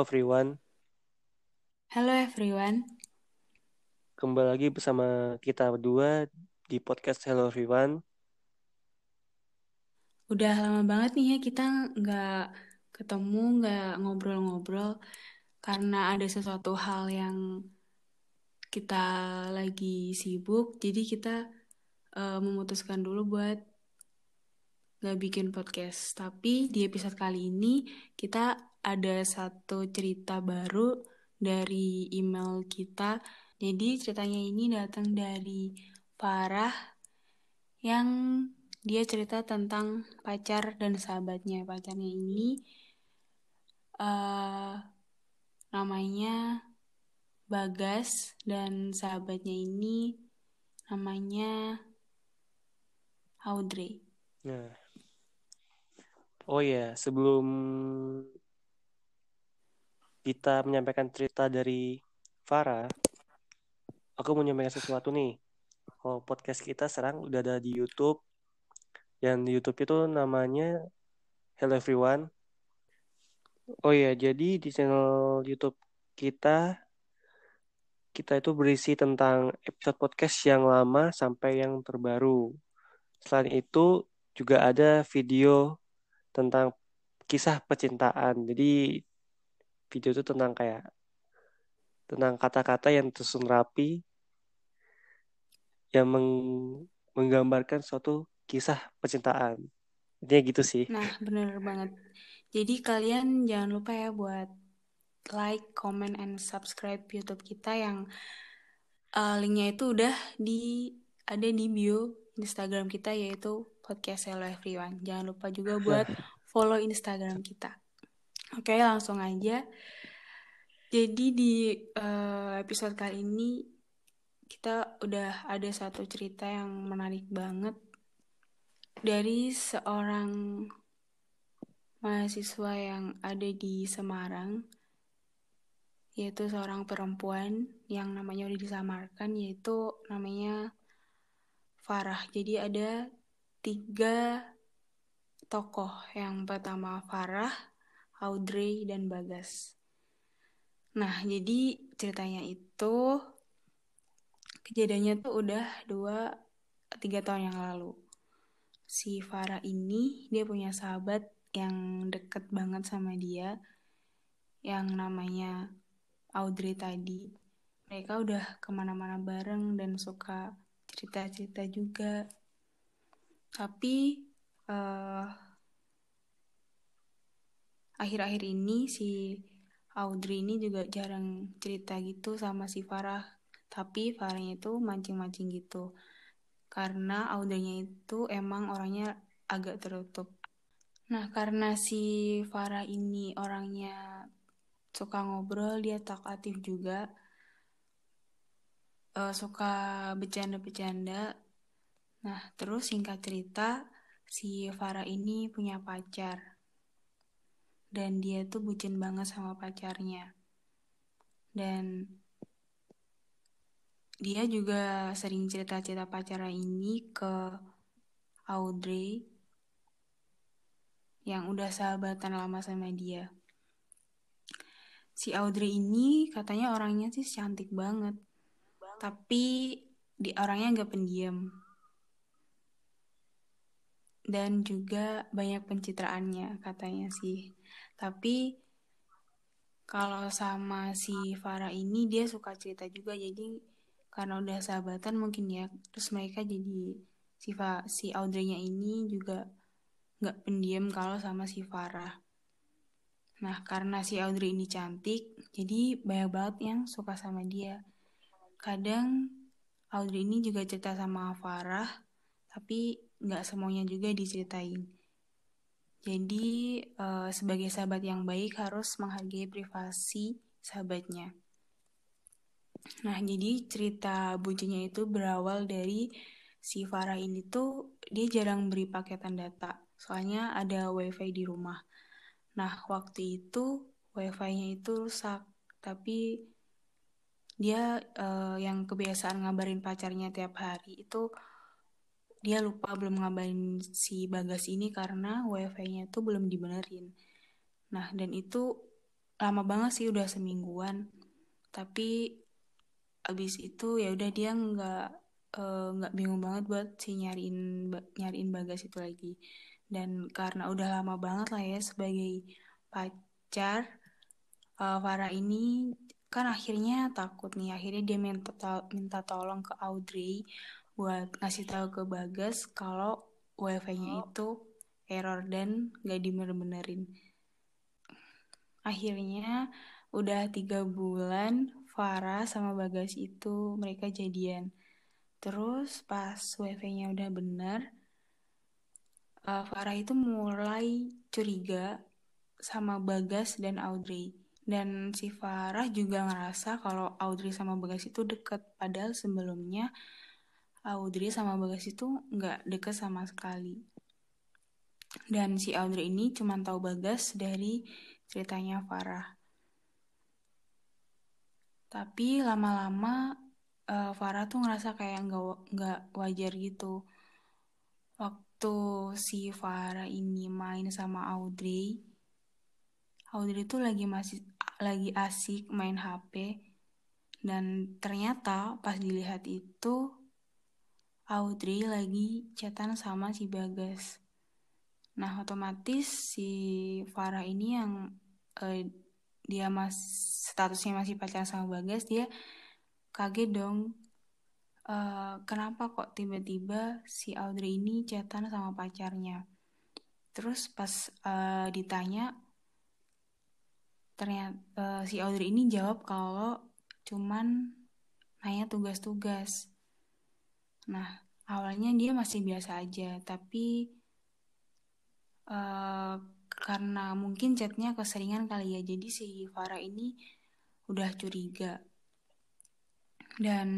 Everyone, Halo everyone, kembali lagi bersama kita berdua di podcast Hello Everyone. udah lama banget nih ya kita nggak ketemu, nggak ngobrol-ngobrol karena ada sesuatu hal yang kita lagi sibuk, jadi kita eh, memutuskan dulu buat nggak bikin podcast. Tapi di episode kali ini kita ada satu cerita baru dari email kita. Jadi ceritanya ini datang dari Farah yang dia cerita tentang pacar dan sahabatnya. Pacarnya ini eh namanya Bagas dan sahabatnya ini namanya Audrey. Nah, oh ya, sebelum kita menyampaikan cerita dari Farah, aku mau menyampaikan sesuatu nih. Kalau podcast kita sekarang udah ada di YouTube, dan di YouTube itu namanya Hello Everyone. Oh ya, jadi di channel YouTube kita, kita itu berisi tentang episode podcast yang lama sampai yang terbaru. Selain itu juga ada video tentang kisah percintaan. Jadi video itu tentang kayak tentang kata-kata yang tersusun rapi yang meng- menggambarkan suatu kisah percintaan. Intinya gitu sih. Nah, bener banget. Jadi kalian jangan lupa ya buat like, comment, and subscribe YouTube kita yang uh, linknya itu udah di ada di bio Instagram kita yaitu podcast Hello Everyone. Jangan lupa juga buat follow Instagram kita. Oke, langsung aja. Jadi di uh, episode kali ini kita udah ada satu cerita yang menarik banget dari seorang mahasiswa yang ada di Semarang, yaitu seorang perempuan yang namanya udah disamarkan, yaitu namanya Farah. Jadi ada tiga tokoh. Yang pertama Farah, Audrey, dan Bagas. Nah, jadi ceritanya itu kejadiannya tuh udah dua tiga tahun yang lalu. Si Farah ini dia punya sahabat yang deket banget sama dia yang namanya Audrey tadi. Mereka udah ke mana-mana bareng dan suka cerita-cerita juga. Tapi uh, akhir-akhir ini si Audrey ini juga jarang cerita gitu sama si Farah. Tapi Farahnya itu mancing-mancing gitu. Karena Audrey-nya itu emang orangnya agak tertutup. Nah, karena si Farah ini orangnya suka ngobrol, dia talkatif juga. Uh, suka bercanda-bercanda. Nah, terus singkat cerita, si Farah ini punya pacar. Dan dia tuh bucin banget sama pacarnya. Dan dia juga sering cerita-cerita pacarnya ini ke Audrey yang udah sahabatan lama sama dia. Si Audrey ini katanya orangnya sih cantik banget. Tapi di orangnya gak pendiam. Dan juga banyak pencitraannya katanya sih. Tapi kalau sama si Farah ini dia suka cerita juga jadi karena udah sahabatan mungkin ya terus mereka jadi si Fa, si Audrey-nya ini juga nggak pendiam kalau sama si Farah. Nah, karena si Audrey ini cantik, jadi banyak banget yang suka sama dia. Kadang Audrey ini juga cerita sama Farah, tapi nggak semuanya juga diceritain. Jadi, uh, sebagai sahabat yang baik harus menghargai privasi sahabatnya. Nah, jadi cerita bucinya itu berawal dari si Farah ini tuh dia jarang beri paketan data soalnya ada wifi di rumah. Nah, waktu itu wifi-nya itu rusak, tapi dia uh, yang kebiasaan ngabarin pacarnya tiap hari itu dia lupa belum ngabarin si Bagas ini karena wifi-nya itu belum dibenerin. Nah, dan itu lama banget sih udah semingguan. Tapi abis itu ya udah dia nggak eh, nggak uh, bingung banget buat si nyariin nyariin bagas itu lagi. Dan karena udah lama banget lah ya sebagai pacar uh, Farah ini kan akhirnya takut nih. Akhirnya dia minta minta tolong ke Audrey buat ngasih tahu ke Bagas kalau wifi-nya itu error dan gak dibener-benerin. Akhirnya udah tiga bulan Farah sama Bagas itu mereka jadian. Terus pas wifi-nya udah bener uh, Farah itu mulai curiga sama Bagas dan Audrey. Dan si Farah juga ngerasa kalau Audrey sama Bagas itu deket. Padahal sebelumnya Audrey sama Bagas itu nggak deket sama sekali. Dan si Audrey ini cuma tahu Bagas dari ceritanya Farah. Tapi lama-lama uh, Farah tuh ngerasa kayak nggak nggak wajar gitu. Waktu si Farah ini main sama Audrey, Audrey itu lagi masih lagi asik main HP dan ternyata pas dilihat itu Audrey lagi chatan sama si Bagas. Nah otomatis si Farah ini yang uh, dia mas statusnya masih pacaran sama Bagas dia kaget dong uh, kenapa kok tiba-tiba si Audrey ini chatan sama pacarnya. Terus pas uh, ditanya ternyata uh, si Audrey ini jawab kalau cuman nanya tugas-tugas. Nah, awalnya dia masih biasa aja, tapi uh, karena mungkin chatnya keseringan kali ya, jadi si Farah ini udah curiga. Dan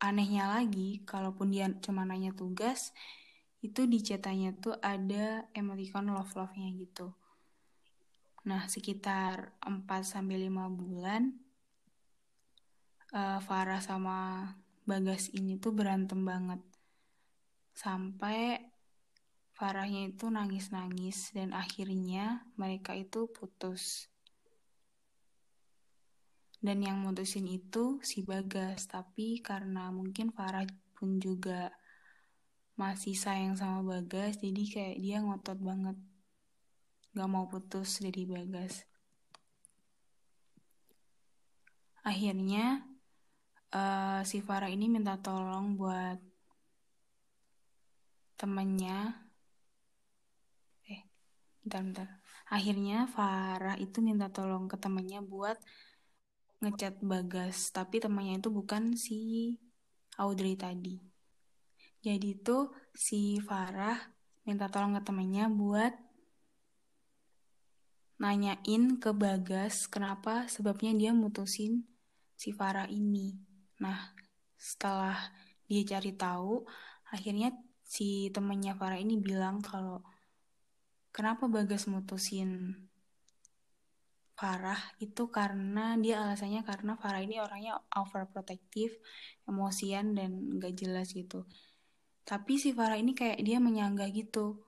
anehnya lagi, kalaupun dia cuma nanya tugas, itu di chatanya tuh ada emoticon love-love-nya gitu. Nah, sekitar 4 sampai 5 bulan uh, Farah sama Bagas ini tuh berantem banget. Sampai Farahnya itu nangis-nangis dan akhirnya mereka itu putus. Dan yang mutusin itu si Bagas, tapi karena mungkin Farah pun juga masih sayang sama Bagas, jadi kayak dia ngotot banget gak mau putus dari Bagas. Akhirnya uh, si Farah ini minta tolong buat temennya. Eh, bentar-bentar. Akhirnya Farah itu minta tolong ke temennya buat ngechat Bagas, tapi temannya itu bukan si Audrey tadi. Jadi itu si Farah minta tolong ke temennya buat nanyain ke Bagas kenapa sebabnya dia mutusin si Farah ini. Nah, setelah dia cari tahu, akhirnya si temennya Farah ini bilang kalau kenapa Bagas mutusin Farah itu karena dia alasannya karena Farah ini orangnya overprotective, emosian dan gak jelas gitu. Tapi si Farah ini kayak dia menyanggah gitu.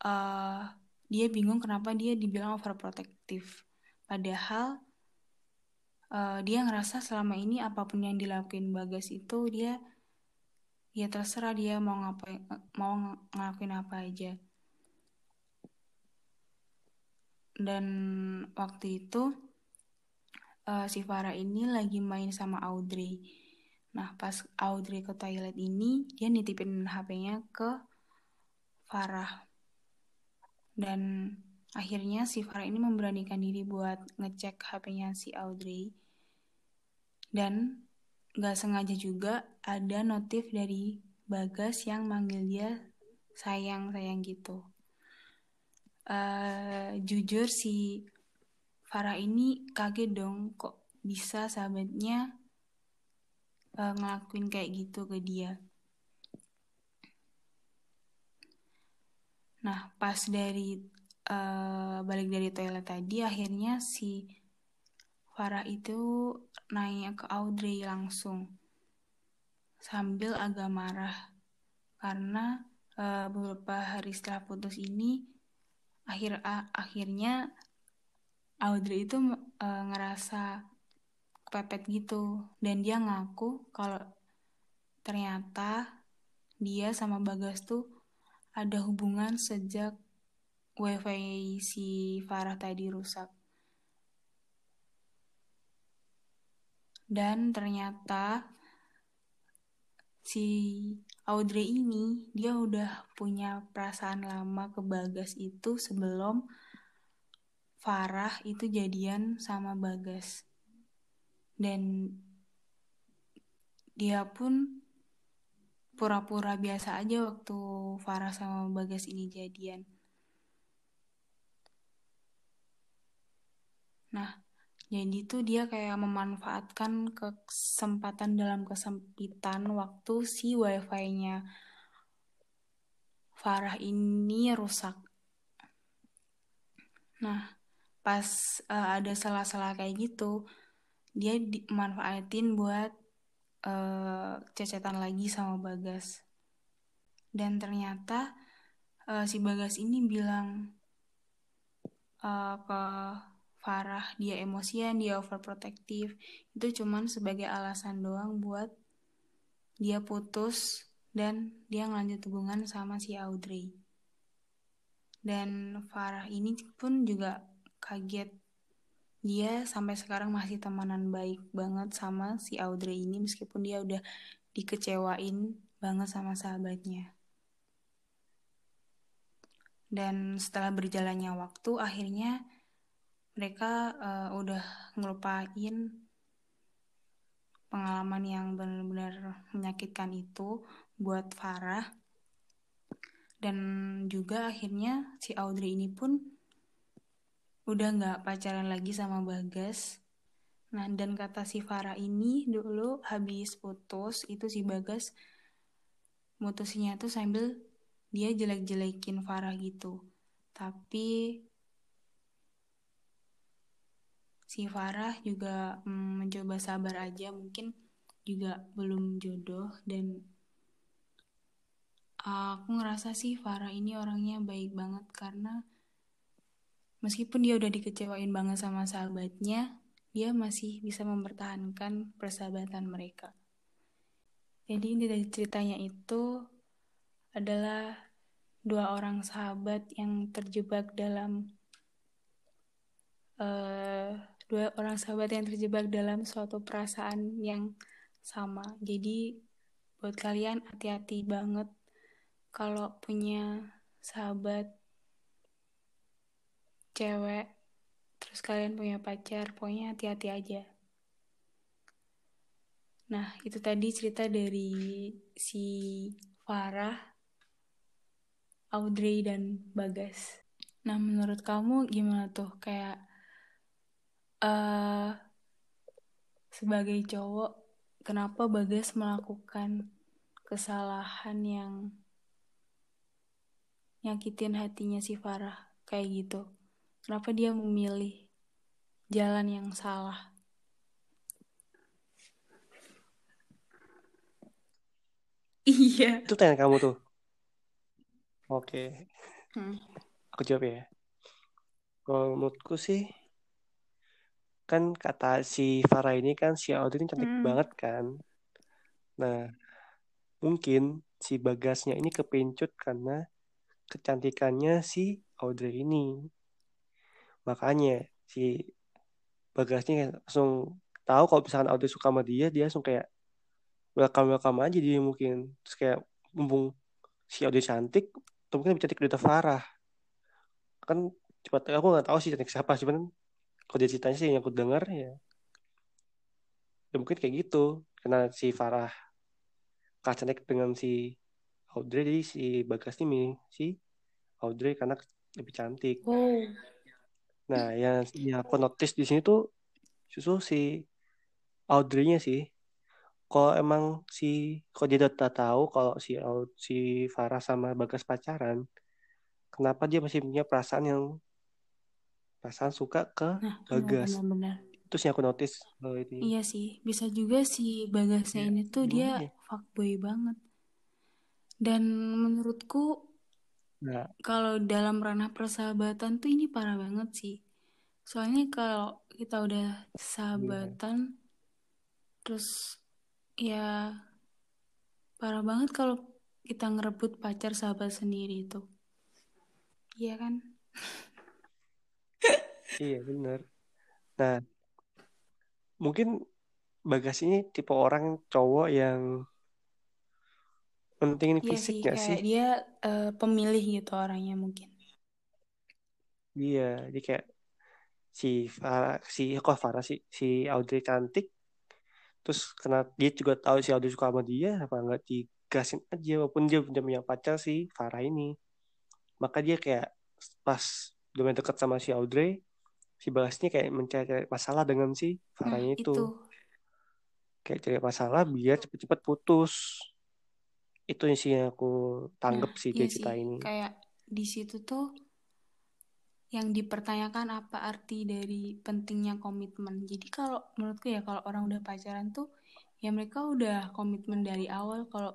Uh, dia bingung kenapa dia dibilang overprotective. Padahal uh, dia ngerasa selama ini apa pun yang dilakuin Bagas itu dia ya terserah dia mau ngapain mau ngelakuin apa aja. Dan waktu itu uh, si Farah ini lagi main sama Audrey. Nah, pas Audrey ke toilet ini, dia nitipin HP-nya ke Farah dan akhirnya si Farah ini memberanikan diri buat ngecek HP-nya si Audrey dan gak sengaja juga ada notif dari Bagas yang manggil dia sayang-sayang gitu. Uh, jujur si Farah ini kaget dong kok bisa sahabatnya uh, ngelakuin kayak gitu ke dia. Nah, pas dari uh, balik dari toilet tadi, akhirnya si Farah itu nanya ke Audrey langsung sambil agak marah karena uh, beberapa hari setelah putus ini akhir uh, akhirnya Audrey itu uh, ngerasa kepepet gitu dan dia ngaku kalau ternyata dia sama Bagas tuh ada hubungan sejak wifi si Farah tadi rusak. Dan ternyata si Audrey ini dia udah punya perasaan lama ke Bagas itu sebelum Farah itu jadian sama Bagas. Dan dia pun pura-pura biasa aja waktu Farah sama Bagas ini jadian. Nah, jadi tuh dia kayak memanfaatkan kesempatan dalam kesempitan waktu si wifi-nya Farah ini rusak. Nah, pas uh, ada salah-salah kayak gitu, dia dimanfaatin buat uh, cecetan lagi sama Bagas. Dan ternyata uh, si Bagas ini bilang uh, ke Farah dia emosian, dia overprotective. Itu cuman sebagai alasan doang buat dia putus dan dia ngelanjut hubungan sama si Audrey. Dan Farah ini pun juga kaget dia sampai sekarang masih temenan baik banget sama si Audrey ini meskipun dia udah dikecewain banget sama sahabatnya. Dan setelah berjalannya waktu akhirnya mereka uh, udah ngelupain pengalaman yang benar-benar menyakitkan itu buat Farah dan juga akhirnya si Audrey ini pun udah nggak pacaran lagi sama Bagas. Nah, dan kata si Farah ini dulu habis putus, itu si Bagas mutusinya tuh sambil dia jelek-jelekin Farah gitu. Tapi si Farah juga mm, mencoba sabar aja, mungkin juga belum jodoh dan aku ngerasa sih Farah ini orangnya baik banget karena Meskipun dia udah dikecewain banget sama sahabatnya, dia masih bisa mempertahankan persahabatan mereka. Jadi inti dari ceritanya itu adalah dua orang sahabat yang terjebak dalam uh, dua orang sahabat yang terjebak dalam suatu perasaan yang sama. Jadi buat kalian hati-hati banget kalau punya sahabat cewek terus kalian punya pacar pokoknya hati-hati aja. Nah itu tadi cerita dari si Farah Audrey dan Bagas. Nah menurut kamu gimana tuh? Kayak uh, sebagai cowok kenapa Bagas melakukan kesalahan yang nyakitin hatinya si Farah kayak gitu Kenapa dia memilih jalan yang salah? Iya. Itu tanya kamu tuh. Oke. Hmm. Aku jawab ya. Kalau menurutku sih, kan kata si Farah ini kan si Audrey ini cantik hmm. banget kan. Nah, mungkin si Bagasnya ini kepincut karena kecantikannya si Audrey ini makanya si Bagasnya langsung tahu kalau misalkan Audrey suka sama dia dia langsung kayak welcome welcome aja dia mungkin terus kayak mumpung si Audrey cantik atau mungkin lebih cantik dari Farah kan cepat aku nggak tahu sih cantik siapa cuman kalau dia ceritanya sih yang aku dengar ya ya mungkin kayak gitu karena si Farah kalah cantik dengan si Audrey jadi si Bagas ini si Audrey karena lebih cantik oh. Nah, yang ya aku notice di sini tuh justru si Audrey-nya sih. Kalau emang si kalau dia udah tahu kalau si si Farah sama Bagas pacaran, kenapa dia masih punya perasaan yang perasaan suka ke nah, Bagas? Benar, benar. Itu sih aku notice oh, itu. Iya sih, bisa juga si Bagasnya ya, ini tuh dia ya. fuckboy banget. Dan menurutku Nah. Kalau dalam ranah persahabatan tuh ini parah banget sih. Soalnya kalau kita udah sahabatan, terus ya parah banget kalau kita ngerebut pacar sahabat sendiri itu. Iya kan? Iya bener. Nah mungkin Bagas ini tipe orang cowok yang pentingin Iya fisik sih, gak kayak sih? dia eh, pemilih gitu orangnya mungkin. Iya, jadi kayak si Farah, si kok Farah si si Audrey cantik, terus karena dia juga tahu si Audrey suka sama dia, apa nggak digasin aja walaupun dia punya pacar si Farah ini. Maka dia kayak pas udah main deket sama si Audrey, si Bagasnya kayak mencari masalah dengan si Nah, Farahnya itu. itu. Kayak cari masalah biar cepet-cepet putus. Itu sih yang aku Nah, tanggep sih iya sih, cerita ini. kayak di situ tuh yang dipertanyakan apa arti dari pentingnya komitmen. Jadi kalau menurutku ya kalau orang udah pacaran tuh ya mereka udah komitmen dari awal kalau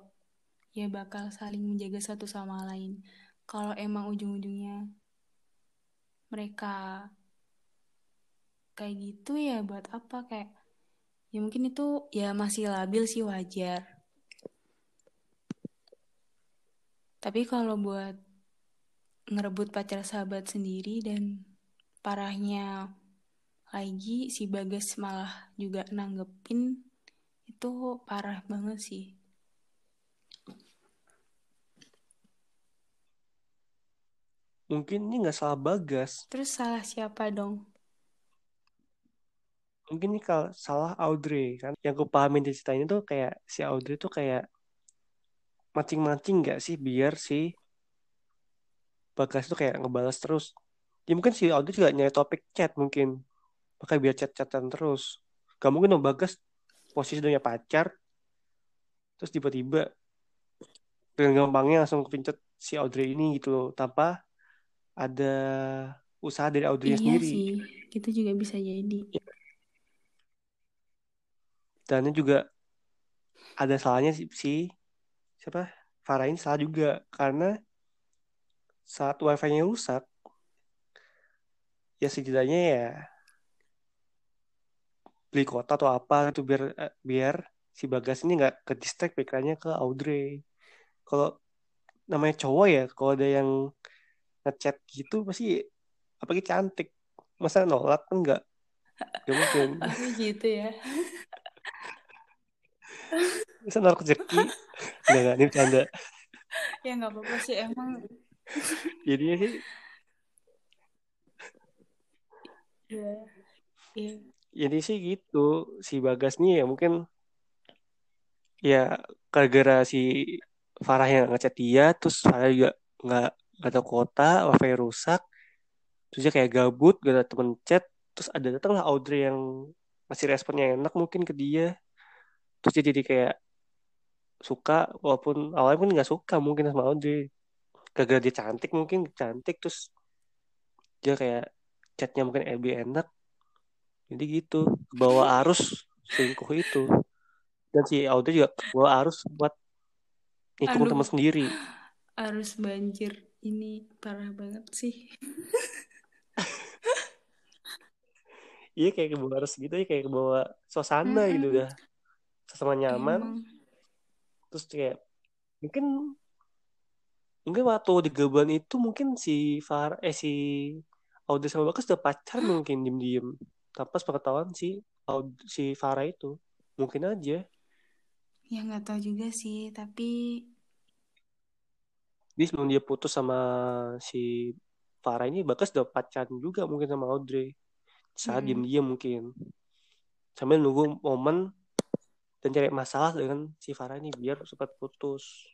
ya bakal saling menjaga satu sama lain. Kalau emang ujung-ujungnya mereka kayak gitu ya buat apa kayak ya mungkin itu ya masih labil sih wajar. Tapi kalau buat ngerebut pacar sahabat sendiri dan parahnya lagi si Bagas malah juga nanggepin itu parah banget sih. Mungkin ini nggak salah Bagas. Terus salah siapa dong? Mungkin ini kalau salah Audrey kan. Yang aku pahamin di cerita ini tuh kayak si Audrey tuh kayak mancing-mancing nggak sih biar si Bagas tuh kayak ngebalas terus. Ya mungkin si Audrey juga nyari topik chat mungkin. Makanya biar chat-chatan terus. Gak mungkin dong Bagas posisi punya pacar. Terus tiba-tiba dengan gampangnya langsung kepincet si Audrey ini gitu loh. Tanpa ada usaha dari Audrey Iya sendiri. sih, itu juga bisa jadi. Dan ini juga ada salahnya si, si siapa Farah ini salah juga karena saat wifi-nya rusak ya setidaknya ya beli kota atau apa itu biar eh, biar si Bagas ini nggak ke distract pikirannya ke Audrey. Kalau namanya cowok ya, kalau ada yang ngechat gitu pasti apalagi cantik. Masa nolak enggak? Gak mungkin. Oh gitu ya. Masa nolak rezeki? Enggak, enggak, ini bercanda. Ya nggak apa-apa sih emang. Jadinya sih Ya, iya. jadi sih gitu si Bagas nih ya mungkin ya gara-gara si Farah yang ngechat dia terus Farah juga nggak nggak tahu kota wifi rusak terus dia kayak gabut gak ada temen chat terus ada datanglah Audrey yang masih responnya enak mungkin ke dia terus dia jadi kayak suka walaupun awalnya pun nggak suka mungkin sama Audrey gara-gara dia cantik mungkin cantik terus dia kayak chatnya mungkin lebih enak jadi gitu bawa arus selingkuh itu dan si Audrey juga bawa arus buat Aduh. teman sendiri Arus banjir ini parah banget sih. iya kayak kebawa arus gitu ya kayak kebawa suasana Mm-mm. gitu udah sama nyaman. Emang. terus kayak mungkin mungkin waktu di Gaban itu mungkin si Far eh si Audrey sama Bagas udah pacar mungkin diem-diem. Tanpa sepengetahuan si Aud- si Farah itu. Mungkin aja. Ya nggak tahu juga sih, tapi jadi sebelum dia putus sama si Farah ini Bagas udah pacaran juga mungkin sama Audrey. Saat Mm-mm. diem-diem mungkin. Sambil nunggu momen dan cari masalah dengan si Farah ini biar cepat putus.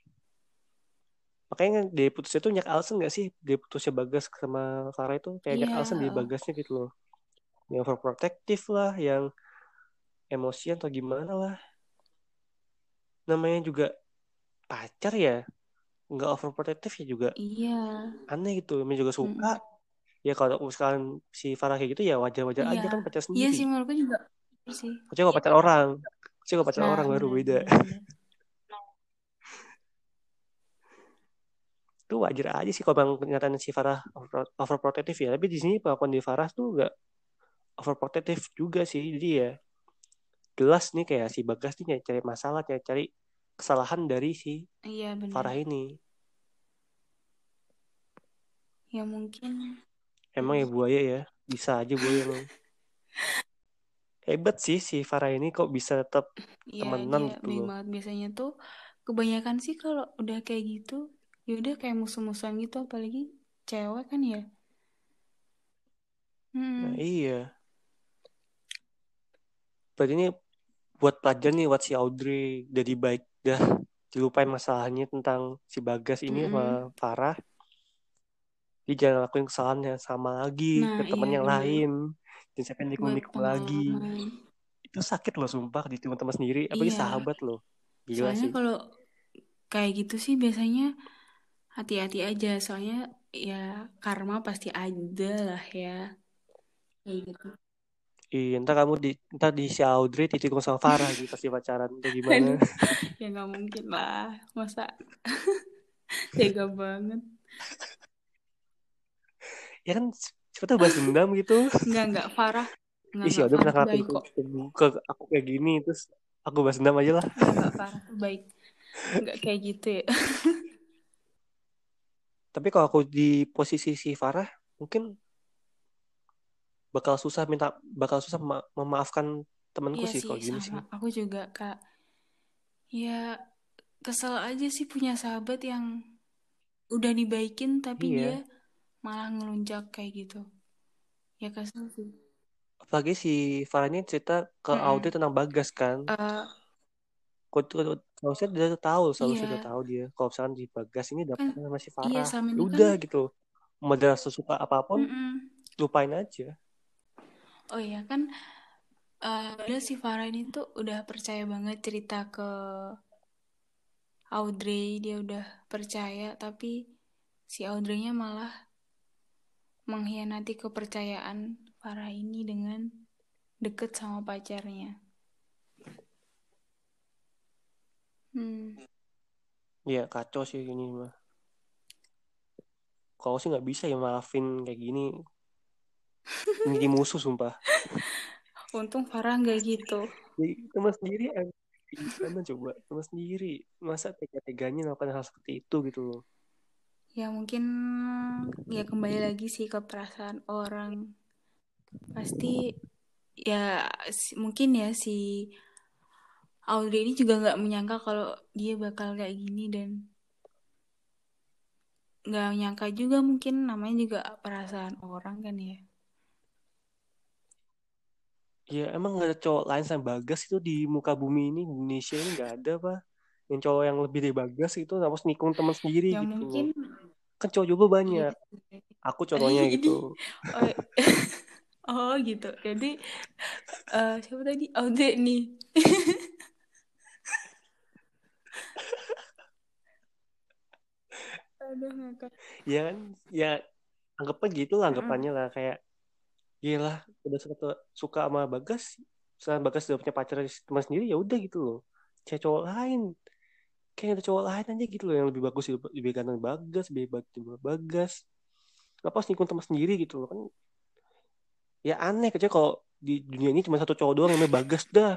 Makanya dia putusnya tuh nyak alasan gak sih? Dia putusnya Bagas sama Farah itu kayak nyak Iya, alasan di. Bagasnya gitu loh. Yang overprotective lah yang emosian atau gimana lah. Namanya juga pacar ya? Nggak overprotective ya juga? Iya, aneh gitu namanya juga suka. Mm-mm. ya kalau misalkan si Farah kayak gitu ya wajar-wajar aja iya, kan pacar iya sendiri. sih menurutku juga sih. Kecuali kalau pacar orang Kalau pacar Nah, orang baru beda. itu wajar aja sih kalau bang kenyataan si Farah over- overprotective ya. Tapi di sini pengakuan di Farah tuh nggak overprotective juga sih. Jadi ya jelas nih kayak si Bagas nih cari masalah cari cari kesalahan dari si iya benar Farah ini. Ya mungkin. Emang ya buaya ya. Bisa aja buaya emang hebat sih si Farah ini kok bisa tetap ya temenan dia gitu banget. Biasanya tuh kebanyakan sih kalau udah kayak gitu ya udah kayak musuh-musuhan gitu apalagi cewek kan ya. Nah Hmm, iya. Berarti ini buat pelajaran nih buat si Audrey jadi baik dah. Dilupain masalahnya tentang si Bagas ini sama mm-mm. Farah. Dia jangan lakuin kesalahan yang sama lagi Nah, ke teman iya yang benar. lain Buat nikung-nikung lagi itu sakit loh sumpah di teman-teman sendiri apalagi Iya. sahabat loh gila Soalnya sih kalau kayak gitu sih biasanya hati-hati aja. Soalnya ya karma pasti ada lah ya. Kayak gitu. Iya, ntar kamu di ntar di si Audrey ditikung sama Farah gitu pasti pacaran atau gimana? Ya nggak mungkin lah. Masa tega banget. Ya kan siapa tahu balas dendam gitu. Nggak, nggak. Farah. Nggak, Ih, si nggak. Audrey Farah pernah ngelakuin ke, aku kayak gini terus aku balas dendam aja lah. Nggak, tuh baik. Nggak kayak gitu ya. Tapi kalau aku di posisi si Farah mungkin bakal susah minta bakal susah mema- memaafkan temanku Iya sih sih, kalau gini sih. Aku juga, Kak. Ya, kesel aja sih punya sahabat yang udah dibaikin tapi Iya. dia malah ngelunjak kayak gitu. Ya kesel sih. Apalagi si Farah ini cerita ke Mm-mm. Audrey tentang Bagas kan. Eh, Kau tuh kalau saya udah tahu, selalu Iya. sudah tahu dia. Kalau misalkan di Bagas ini dapat Kan- sama si iya, Farah. selama Ya ini udah kan- gitu. Mau ada sesuka apa pun, mm-mm. lupain aja. Oh iya kan, eh padahal si Farah ini tuh udah percaya banget cerita ke Audrey, dia udah percaya, tapi si Audrey-nya malah mengkhianati kepercayaan Farah ini dengan deket sama pacarnya. Hmm, Ya kacau sih ini mah. Kalau sih nggak bisa ya maafin kayak gini. Ini di musuh sumpah. untung Farah nggak gitu. Jadi teman sendiri gimana coba? Teman sendiri masa tega-teganya melakukan hal seperti itu gitu loh. Ya mungkin ya kembali lagi sih ke perasaan orang. Pasti ya si- mungkin ya si Audrey ini juga nggak menyangka kalau dia bakal kayak gini dan nggak nyangka juga mungkin namanya juga perasaan orang kan ya. Ya emang nggak ada cowok lain sama Bagas itu di muka bumi ini Indonesia ini nggak ada apa? Yang cowok yang lebih dari Bagas itu harus nikung teman sendiri Ya gitu. mungkin Kan cowok juga banyak. Iya. Aku contohnya Ini- gitu. Oh, oh gitu. Jadi eh, siapa tadi? Audrey nih. Aduh ngakak. Ya kan, ya anggapnya gitu lah anggapannya lah kayak gila udah suka suka sama Bagas, sekarang Bagas udah punya pacar teman sendiri ya udah gitu loh. Cowok lain, kayak ada cowok lain aja gitu loh yang lebih bagus lebih ganteng Bagas, lebih daripada Bagas. Kenapa harus nikung teman sendiri gitu loh kan? Ya aneh kecuali kalau di dunia ini cuma satu cowok doang yang namanya Bagas dah.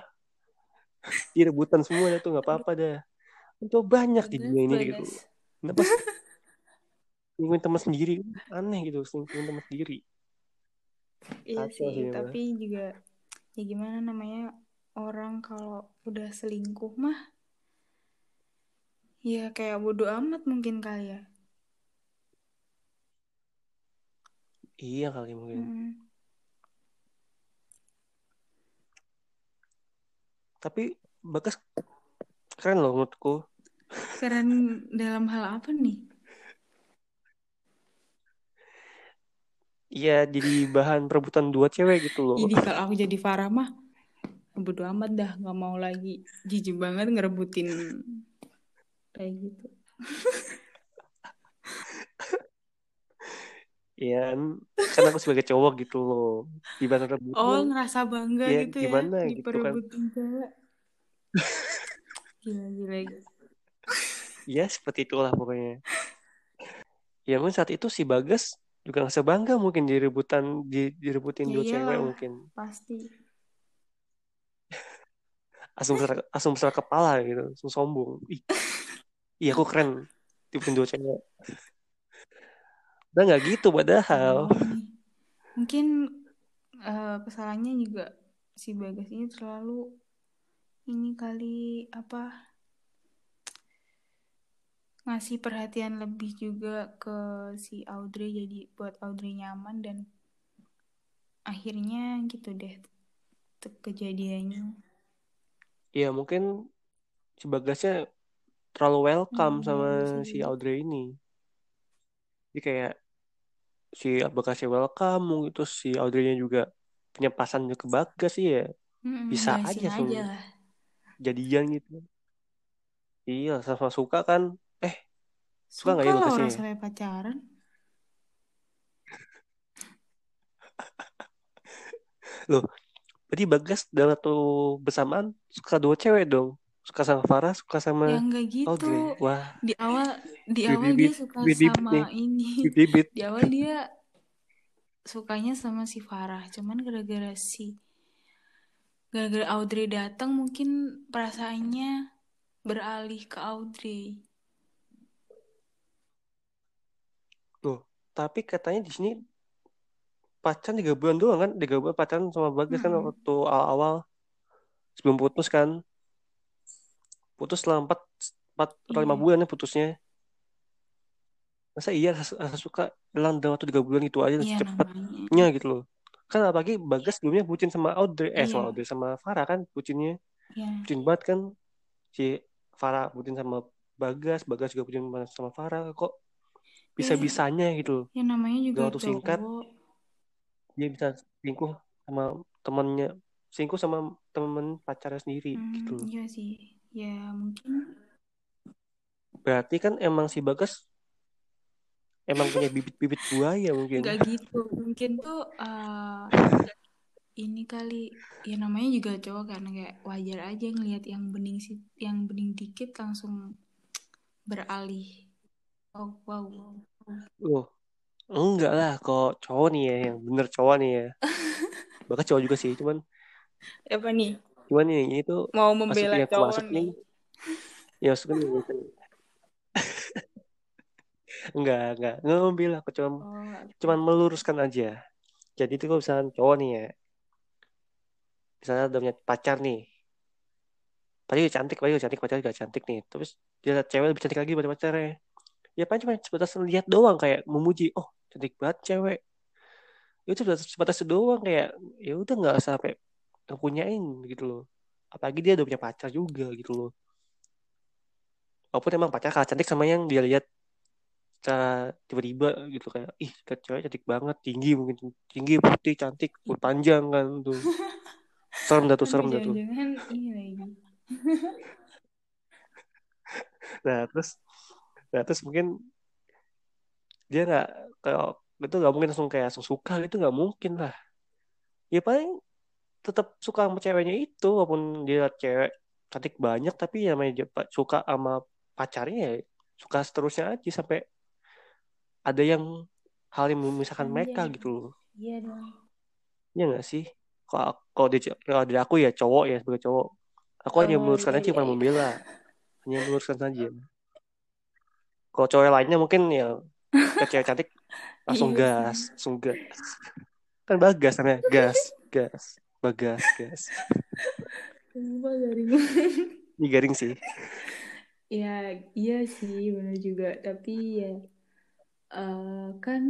Dia rebutan semua tuh nggak apa-apa dah. Kan cowok banyak di dunia ini gitu. Bagas. Kenapa sih? Ningguin teman sendiri aneh gitu, ningguin teman sendiri. Iya sih, tapi juga ya gimana namanya orang kalau udah selingkuh mah ya kayak bodo amat mungkin kali ya. Iya kali mungkin. Mm. Tapi Bagas keren loh menurutku. Keren dalam hal apa nih? Iya jadi bahan perebutan dua cewek gitu loh. Jadi kalau aku jadi Farah mah bodo amat dah nggak mau lagi jijik banget ngerebutin kayak gitu. Iya kan kan aku sebagai cowok gitu loh. Di bahan rebutan. Oh ngerasa bangga Ya, gitu gimana ya gitu kan. cewek. Gila gila. Ya seperti itulah pokoknya. Ya mungkin saat itu si Bagas juga nggak sebangga mungkin direbutan di, direbutin Ya dua cewek mungkin pasti. langsung besar langsung besar kepala gitu langsung sombong ih iya aku keren direbutin dua cewek udah nggak gitu padahal nih. Mungkin eh, kesalahannya juga si Bagas ini terlalu ini kali apa ngasih perhatian lebih juga ke si Audrey jadi buat Audrey nyaman dan akhirnya gitu deh kejadiannya. Iya mungkin si Bagasnya terlalu welcome Hmm, sama iya, si. Audrey ini. Jadi kayak si Bagasnya welcome, terus si Audrey-nya juga punya pasan ke Bagas sih ya. Mm-mm, Bisa aja lah. jadian gitu. Iya, sama suka kan. Eh, suka nggak ya Bagasnya? orang ya? sampai pacaran. Loh, berarti Bagas dalam satu bersamaan suka dua cewek dong. Suka sama Farah, suka sama Ya enggak Audrey. gitu. Wah, Di awal di awal dia suka sama ini. Di awal dia sukanya sama si Farah, cuman gara-gara si gara-gara Audrey datang mungkin perasaannya beralih ke Audrey. Loh, tapi katanya di sini pacaran tiga bulan doang kan? Tiga bulan pacaran sama Bagas kan Mm-mm. waktu awal-awal sebelum putus kan. Putus setelah empat, empat atau lima Iya. bulan ya putusnya. Masa iya suka hilang dalam waktu tiga bulan itu aja Iya cepatnya namanya. gitu loh. Kan apalagi Bagas sebelumnya bucin sama Audrey, eh sama Iya. Audrey sama Farah kan bucinnya. Iya. Bucin banget kan. Si Farah bucin sama Bagas, Bagas juga bucin sama Farah. Kok Ya, bisa-bisanya gitu loh. ya namanya juga Dalam waktu singkat dia bisa selingkuh sama temannya selingkuh sama temen pacarnya sendiri Hmm, gitu iya sih. Ya mungkin Berarti kan emang si Bagas emang punya bibit-bibit buaya mungkin. nggak gitu. Mungkin tuh eh, ini kali ya namanya juga cowok kan kayak wajar aja ngelihat yang bening sih yang bening dikit langsung beralih. Oh wow. wow. Loh, enggak lah kok cowok nih ya yang bener cowok nih ya. Bagas cowok juga sih, cuman Apa nih? Cuman nih ini tuh Mau membela yang cowok masuk nih? Ya maksudnya nih, bukan. enggak, enggak, enggak ngambil aku cuma Oh, cuman meluruskan aja. Jadi itu kalau misalnya cowok nih ya, misalnya udah punya pacar nih, Padahal dia cantik, padahal dia cantik, pacarnya juga cantik nih. Terus dia lihat cewek lebih cantik lagi daripada pacarnya. Ya paling cuma sebatas lihat doang kayak memuji, oh cantik banget cewek. Ya Itu sebatas, sebatas itu doang kayak ya udah nggak usah sampai ngepunyain gitu loh. Apalagi dia udah punya pacar juga gitu loh. Walaupun emang pacar kalah cantik sama yang dia lihat secara tiba-tiba gitu kayak ih cewek cantik banget tinggi mungkin tinggi putih cantik rambut panjang kan tuh serem dah tuh serem dah tuh nah terus nah terus mungkin dia nggak kalau itu nggak mungkin langsung kayak langsung suka gitu nggak mungkin lah ya paling tetap suka sama ceweknya itu walaupun dia cewek cantik banyak tapi ya namanya dia suka sama pacarnya ya suka seterusnya aja sampai ada yang hal yang memisahkan mereka Anjay. gitu loh. Iya dong. ya nggak sih? Kalau kalau di kalau aku ya cowok ya sebagai cowok. Aku hanya Oh meluruskan iya aja iya bukan iya. membela. Hanya meluruskan saja. Kalau cowok lainnya mungkin ya ke cewek cantik langsung Iya. gas langsung gas. Kan bagas namanya gas gas bagas gas Sumpah garing. ini garing sih Ya iya sih benar juga. Tapi ya eh, kan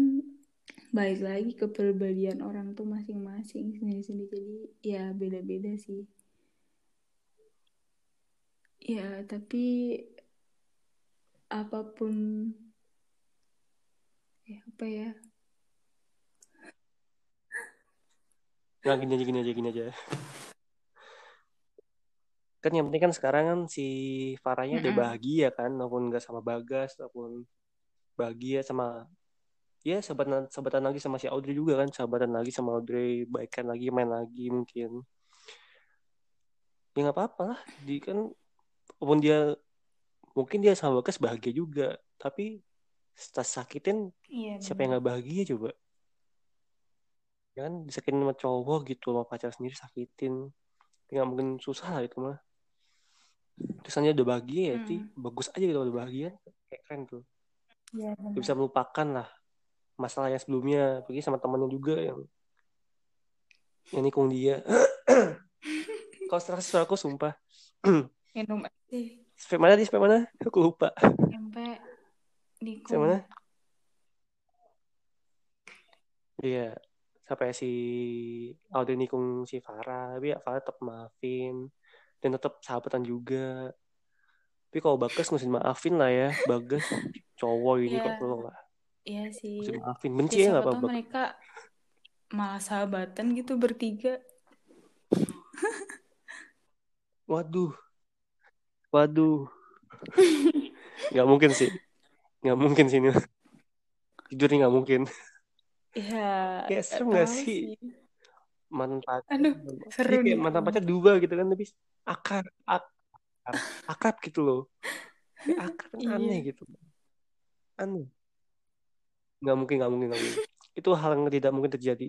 balik lagi ke perbedaan orang tuh masing-masing sendiri-sendiri. Jadi ya beda-beda sih. Ya tapi apa pun ya apa ya nah gini aja gini aja gini aja. Kan yang penting kan sekarang kan si Farahnya udah Mm-mm. bahagia kan walaupun nggak sama Bagas walaupun bahagia sama ya sahabatan sahabatan lagi sama si Audrey juga kan sahabatan lagi sama Audrey baikan lagi main lagi mungkin. Ya nggak apa-apa lah. Di kan walaupun dia mungkin dia sama Bagas bahagia juga tapi setelah sakitin Iya, siapa yang nggak bahagia coba ya kan disakitin sama cowok gitu sama pacar sendiri sakitin. Nggak mungkin susah lah itu mah. Terusannya udah bahagia ya sih Mm. bagus aja gitu udah bahagia. Kayak keren tuh. Dia benar. bisa melupakan lah masalah yang sebelumnya. Pergi sama temannya juga yang yang nikung dia. Setelah suara aku sumpah. Minum aja sampai mana di sampai mana? Aku lupa. Sampai di sampai mana? Iya sampai si Audrey nikung si Farah. Tapi ya Farah tetap maafin. Dan tetap sahabatan juga. Tapi kalau Bagas mesti maafin lah ya. Bagas cowok ini Iya. kok tolong lah Iya sih. mesti maafin benci Ya, ya nggak apa-apa. mereka malah sahabatan gitu bertiga. waduh. Waduh. Nggak mungkin sih. Nggak mungkin sih ini jujur nih nggak mungkin Ya, Kayak serem nggak tahu sih? mantan pacar Aduh, Dia seru kayak mantan pacar dua gitu kan tapi akar akar akrab gitu loh. Kayak akrab kan Iya. aneh gitu. Aneh. Nggak mungkin nggak mungkin nggak mungkin. Itu hal yang tidak mungkin terjadi.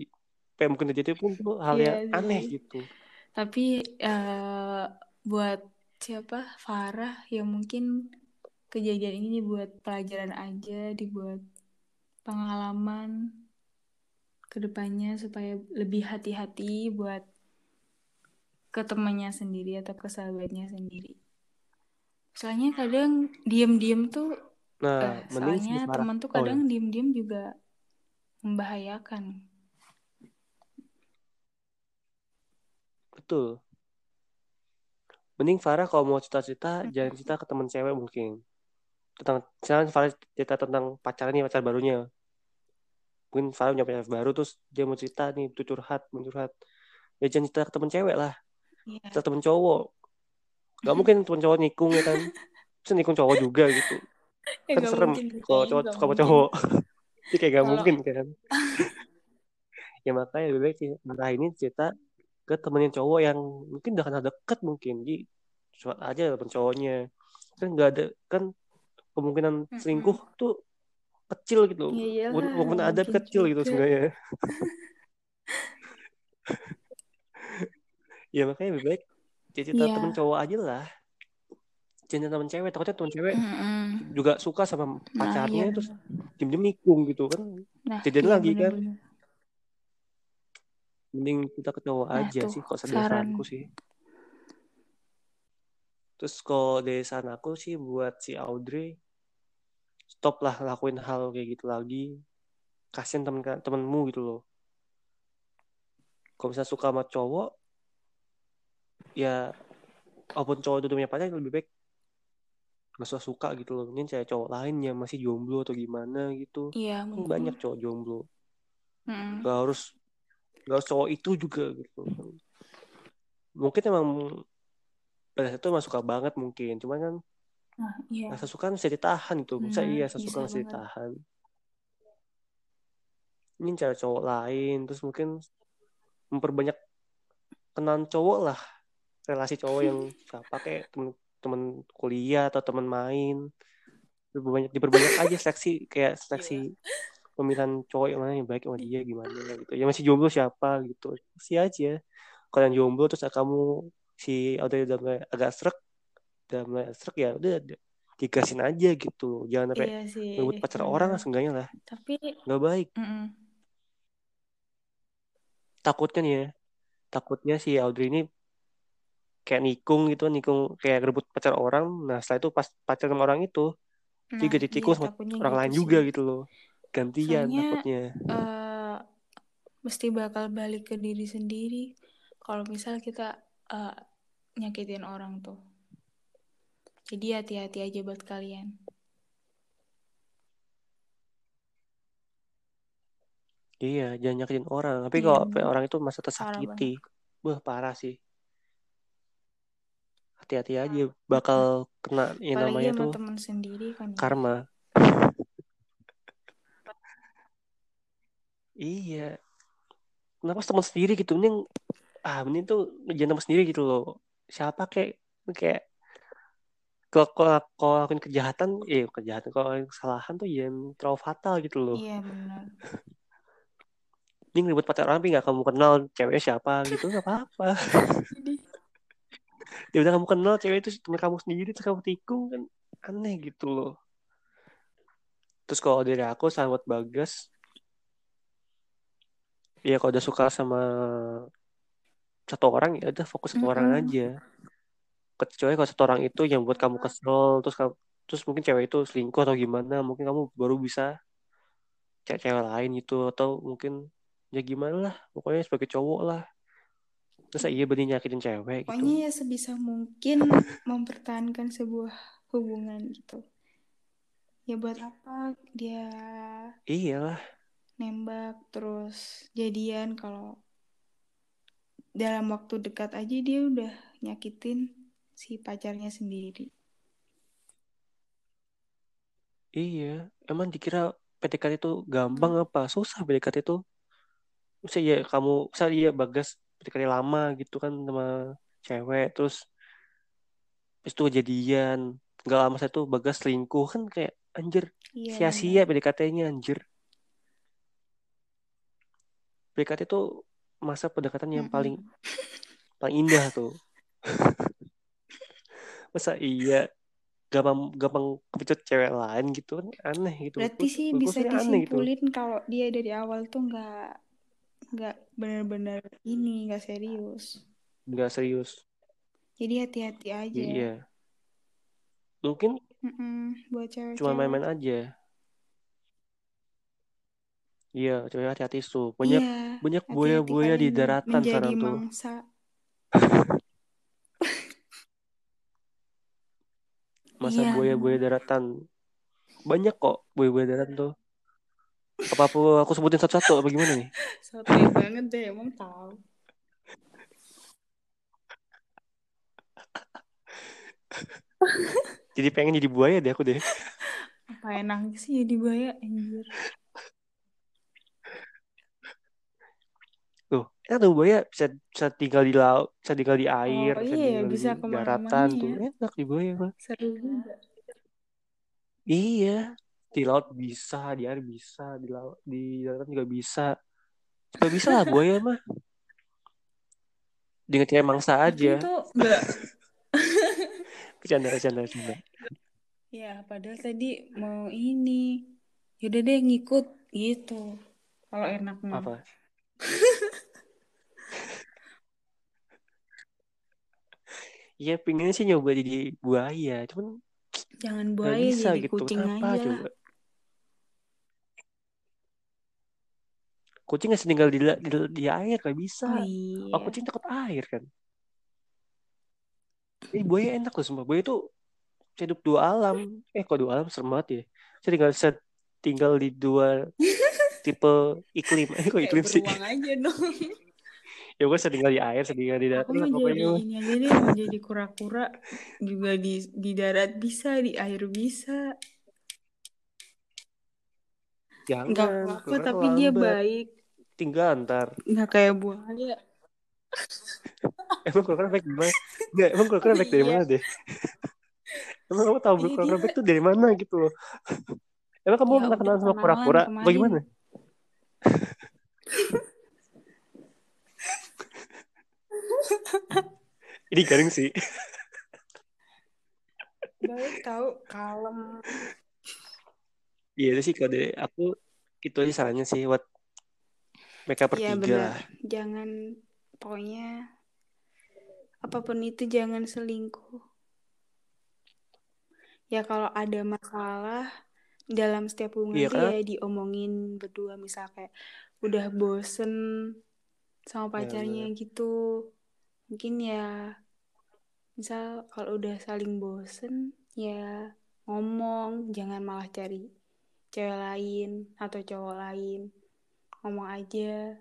Yang mungkin terjadi pun itu hal Iya yang sih. aneh gitu. Tapi eh, buat siapa? Farah ya mungkin kejadian ini dibuat pelajaran aja, dibuat pengalaman ke depannya supaya lebih hati-hati buat ke temannya sendiri atau ke sahabatnya sendiri. Soalnya kadang diem-diem tuh, nah eh, soalnya teman tuh oh kadang diem-diem juga membahayakan. betul mending Farah kalau mau cerita-cerita Mm. jangan cerita ke teman cewek mungkin tentang jangan Farah cerita tentang pacarnya pacar barunya mungkin Farah punya pacar baru terus dia mau cerita nih tuh curhat curhat. Ya jangan cerita ke teman cewek lah. Iya. cerita temen cowok. Gak mungkin temen cowok nikung ya kan. Terus nikung cowok juga gitu. Ya kan serem kalau cowok suka sama cowok. Jadi kayak gak Kalau- mungkin kan. Ya makanya lebih baik sih ini cerita ke temennya cowok yang mungkin udah kenal deket mungkin. Jadi aja temen cowoknya. Kan nggak ada kan kemungkinan selingkuh tuh kecil gitu Ya iyalah, Walaupun- ada kecil gitu juga. sebenarnya ya makanya lebih baik cerita Iya. temen cowok aja lah jangan temen cewek takutnya temen cewek Mm-mm. juga suka sama Nah, pacarnya iya terus bener. diem-diem nikung gitu kan Nah, kejadian iya lagi kan bener-bener. mending kita ke cowok Nah, aja tuh, sih saran. saranku sih terus kalau dari saran aku sih buat si Audrey stop lah lakuin hal kayak gitu lagi. Kasian temen temenmu gitu loh. Kalau misalnya suka sama cowok ya walaupun cowok itu punya pacar lebih baik gak usah suka gitu loh. Ini cewek cowok lain yang masih jomblo atau gimana gitu. Iya, kan mungkin. banyak cowok jomblo. Mm-mm. gak harus gak harus cowok itu juga gitu. Mungkin emang pada saat itu emang suka banget mungkin. Cuman kan Nah, iya. rasa suka kan bisa ditahan gitu. Bisa Benar, iya rasa suka bisa ditahan? Ini cewek cowok lain terus mungkin memperbanyak kenalan cowok lah. Relasi cowok yang siapa kayak temen temen kuliah atau temen main. Diperbanyak diperbanyak aja seleksi kayak seleksi pemilihan cowok yang mana yang baik sama dia gimana gitu. Yang masih jomblo siapa gitu. Sih aja. Kalau yang jomblo terus kamu si udah mulai agak serak udah mulai serak ya udah digasin aja gitu jangan sampai Iya sih, ngebut pacar benar. orang seenggaknya lah Tapi, nggak baik mm-mm. takutnya nih ya takutnya si Audrey ini kayak nikung gitu nikung kayak rebut pacar orang nah setelah itu pas pacar sama orang itu Nah, juga ditikung iya, sama orang gitu lain sih. juga gitu loh gantian Soalnya, takutnya eh, mesti bakal balik ke diri sendiri. Kalau misal kita eh, nyakitin orang tuh. Jadi hati-hati aja buat kalian. iya jangan nyakitin orang. Tapi Iya, kalau orang itu masa tersakiti wah parah sih. Hati-hati aja bakal kena yang Apalagi namanya tuh teman sendiri kan ya. karma. Iya. Kenapa teman sendiri gitu? Ini ah ini tuh jangan teman sendiri gitu loh. Siapa kayak kayak kalau kalau lakuin kejahatan eh kejahatan. Kalau kesalahan tuh ya terlalu fatal gitu loh. Iya benar. Ini ngeribut pacar orang tapi nggak kamu kenal ceweknya siapa gitu nggak apa-apa. Jadi ya udah kamu kenal cewek itu teman kamu sendiri terus kamu tikung kan aneh gitu loh. Terus kalau dari aku sahabat bagas. Ya kalau udah suka sama satu orang ya udah fokus satu orang Mm-mm. aja kecuali kalau satu orang itu yang buat kamu kesel terus kamu terus mungkin cewek itu selingkuh atau gimana mungkin kamu baru bisa cewek cewek lain gitu atau mungkin ya gimana lah pokoknya sebagai cowok lah. Terus iya berani nyakitin cewek gitu? Pokoknya ya sebisa mungkin mempertahankan sebuah hubungan gitu. Ya buat apa dia iyalah nembak terus jadian kalau dalam waktu dekat aja dia udah nyakitin si pacarnya sendiri. Iya emang dikira PDKT itu gampang apa? Susah PDKT itu. Misalnya ya kamu misalnya iya bagas PDKT lama gitu kan sama cewek terus habis itu kejadian nggak lama saya tuh bagas selingkuh kan kayak anjir iya sia-sia benar. PDKT-nya anjir. PDKT itu masa pendekatan yang Mm-mm. paling paling indah tuh masa iya? Gampang gampang kepecut cewek lain gitu kan aneh gitu. Berarti sih bisa sih aneh gitu. disimpulin kalau dia dari awal tuh nggak nggak benar-benar ini nggak serius. Nggak serius. Jadi hati-hati aja. Iya. Mungkin Mm-mm, buat cuma cewek-cewek main-main aja. Iya cewek hati-hati tuh banyak iya banyak buaya-buaya di daratan sekarang tuh masa Iya. buaya-buaya daratan. Banyak kok buaya-buaya daratan tuh. Apa aku aku sebutin satu-satu apa gimana nih? Sotoy banget deh emang tahu. Jadi pengen jadi buaya deh aku deh. Apa enak sih jadi buaya anjir tuh. Enak tuh buaya bisa bisa tinggal di laut bisa tinggal di air Oh, bisa iya, tinggal bisa di daratan ya. tuh enak di buaya mah seru juga. Iya. Di laut bisa di air bisa di laut di daratan juga bisa. Supaya bisa lah buaya mah. Dengan cewek mangsa aja. itu enggak bercanda bercanda bercanda. Ya padahal tadi mau ini. Yaudah deh ngikut. Gitu. Kalau enak mah. Apa Iya pinginnya sih nyoba jadi buaya cuman jangan buaya bisa jadi gitu. kucing kenapa aja. coba? Kucing nggak tinggal di, di, di air nggak bisa. Oh oh iya kucing takut air kan. Ini buaya enak loh sumpah. Buaya tuh bisa hidup dua alam. Eh kok dua alam? Serem banget ya. Saya tinggal bisa tinggal di dua tipe iklim. Eh kok iklim sih? aja dong. Ya gue tinggal di air tinggal di darat. Aku mau jadi ini aja deh mau jadi kura-kura juga di di darat bisa di air bisa. Jangan nggak apa-apa kura-kura tapi dia lambat. baik. Tinggal ntar. Nggak kayak buaya emang kura-kura baik gimana Nggak, emang kura-kura baik dari Iya. mana deh? Emang kamu tahu Iya, kura-kura dia- baik tuh dari mana gitu loh? Emang kamu Ya pernah kenal sama kura-kura? bagaimana ini garing sih baik tahu kalem iya itu sih kalau dari aku itu aja sarannya sih buat mereka Iya bertiga benar. lah Jangan pokoknya apa pun itu jangan selingkuh. Ya kalau ada masalah dalam setiap hubungan Iya kan? ya diomongin berdua misal kayak udah bosen sama pacarnya gitu. Mungkin ya misal kalau udah saling bosen ya ngomong jangan malah cari cewek lain atau cowok lain. Ngomong aja.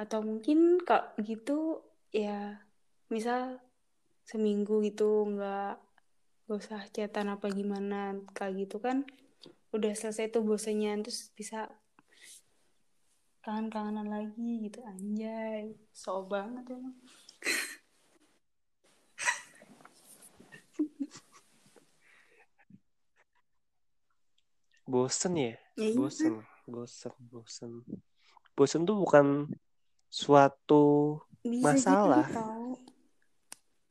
Atau mungkin kalau gitu ya misal seminggu gitu nggak gak usah chatan apa gimana kayak gitu kan udah selesai tuh bosannya terus bisa kangen-kangenan lagi gitu. Anjay so banget emang bosen ya Ya iya bosen bosen bosen bosen tuh bukan suatu Bisa Masalah.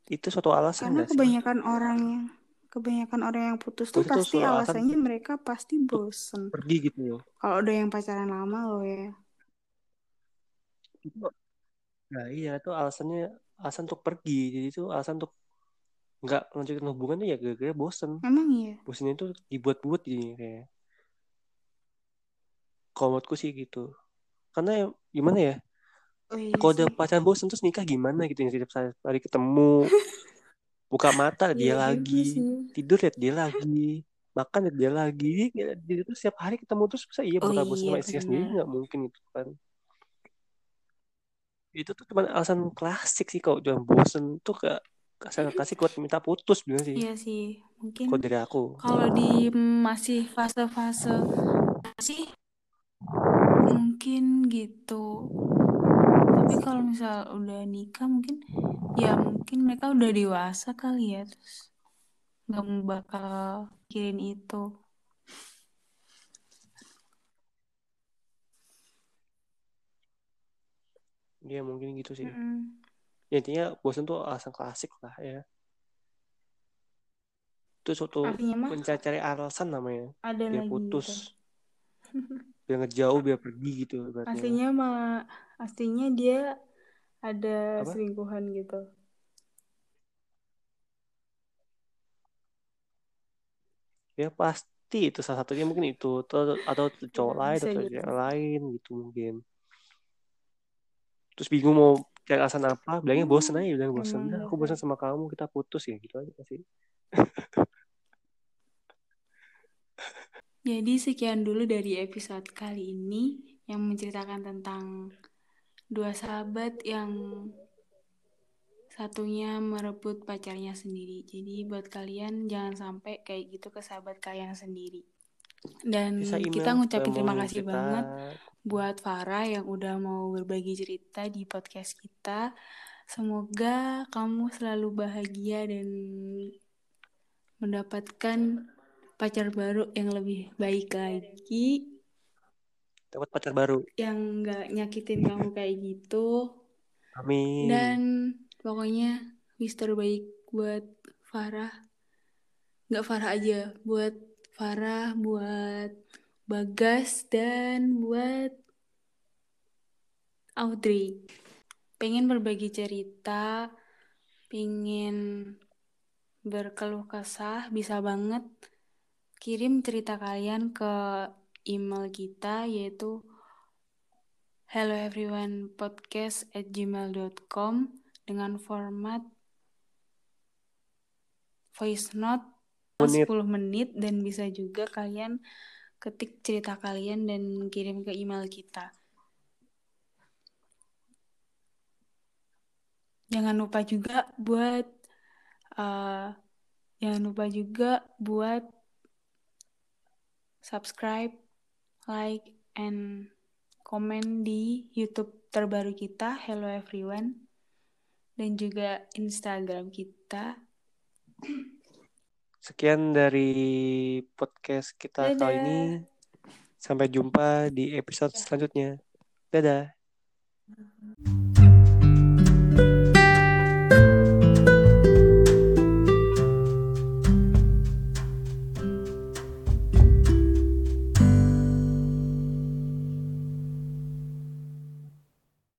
itu suatu alasan Karena gak sih kebanyakan orang yang kebanyakan orang yang putus tuh Putus tuh pasti alasan alasannya mereka pasti bosen. pergi gitu loh Kalau udah yang pacaran lama loh ya. nah iya itu alasannya alasan untuk pergi jadi itu alasan untuk nggak lanjutin hubungan tuh ya gara-gara bosen Emang iya. bosennya itu dibuat-buat jadi kayak kalau menurutku sih gitu. Karena ya, gimana ya? Oh iya kalau udah pacaran bosen terus nikah gimana gitu yang setiap hari ketemu buka mata dia Iya lagi. sih. tidur lihat dia lagi. Makan lihat dia lagi. Jadi tuh setiap hari ketemu terus bisa iya Oh bakal bosan iya sama istrinya sendiri nggak mungkin itu kan. Itu tuh cuma alasan klasik sih kalau jangan bosen. Tuh gak alasan klasik buat minta putus bilang sih. Iya sih. Mungkin kalau dari aku. kalau di masih fase-fase sih mungkin gitu. Tapi kalau misal udah nikah mungkin ya mungkin mereka udah dewasa kali ya terus nggak bakal mikirin itu. ya mungkin gitu sih Mm-mm. ya, intinya bosen tuh alasan klasik lah ya itu suatu mencari alasan namanya ada biar lagi putus gitu. biar ngejauh biar pergi gitu ibaratnya Aslinya mah aslinya dia ada Apa? selingkuhan gitu. ya pasti itu salah satunya mungkin itu atau, atau cowok Ya, lain atau cewek lain gitu mungkin terus bingung mau cari alasan apa bilangnya bosen aja bilang bosen dah aku dasar. bosen sama kamu kita putus ya gitu aja sih Jadi sekian dulu dari episode kali ini yang menceritakan tentang dua sahabat yang satunya merebut pacarnya sendiri. Jadi buat kalian jangan sampai kayak gitu ke sahabat kalian sendiri. Dan bisa kita ngucapin terima kasih cerita. banget buat Farah yang udah mau berbagi cerita di podcast kita. Semoga kamu selalu bahagia dan mendapatkan pacar baru yang lebih baik lagi, dapat pacar baru yang nggak nyakitin kamu kayak gitu. amin Dan pokoknya wish terbaik buat Farah. Nggak Farah aja, buat Farah, buat Bagas, dan buat Audrey. Pengen berbagi cerita, pengen berkeluh kesah, bisa banget kirim cerita kalian ke email kita yaitu hello everyone podcast at gmail.com dengan format voice note Menit. 10 menit dan bisa juga kalian ketik cerita kalian dan kirim ke email kita. Jangan lupa juga buat uh, jangan lupa juga buat subscribe, like, and komen di YouTube terbaru kita, Hello Everyone, dan juga Instagram kita. sekian dari podcast kita kali Dadah. ini sampai jumpa di episode selanjutnya dadah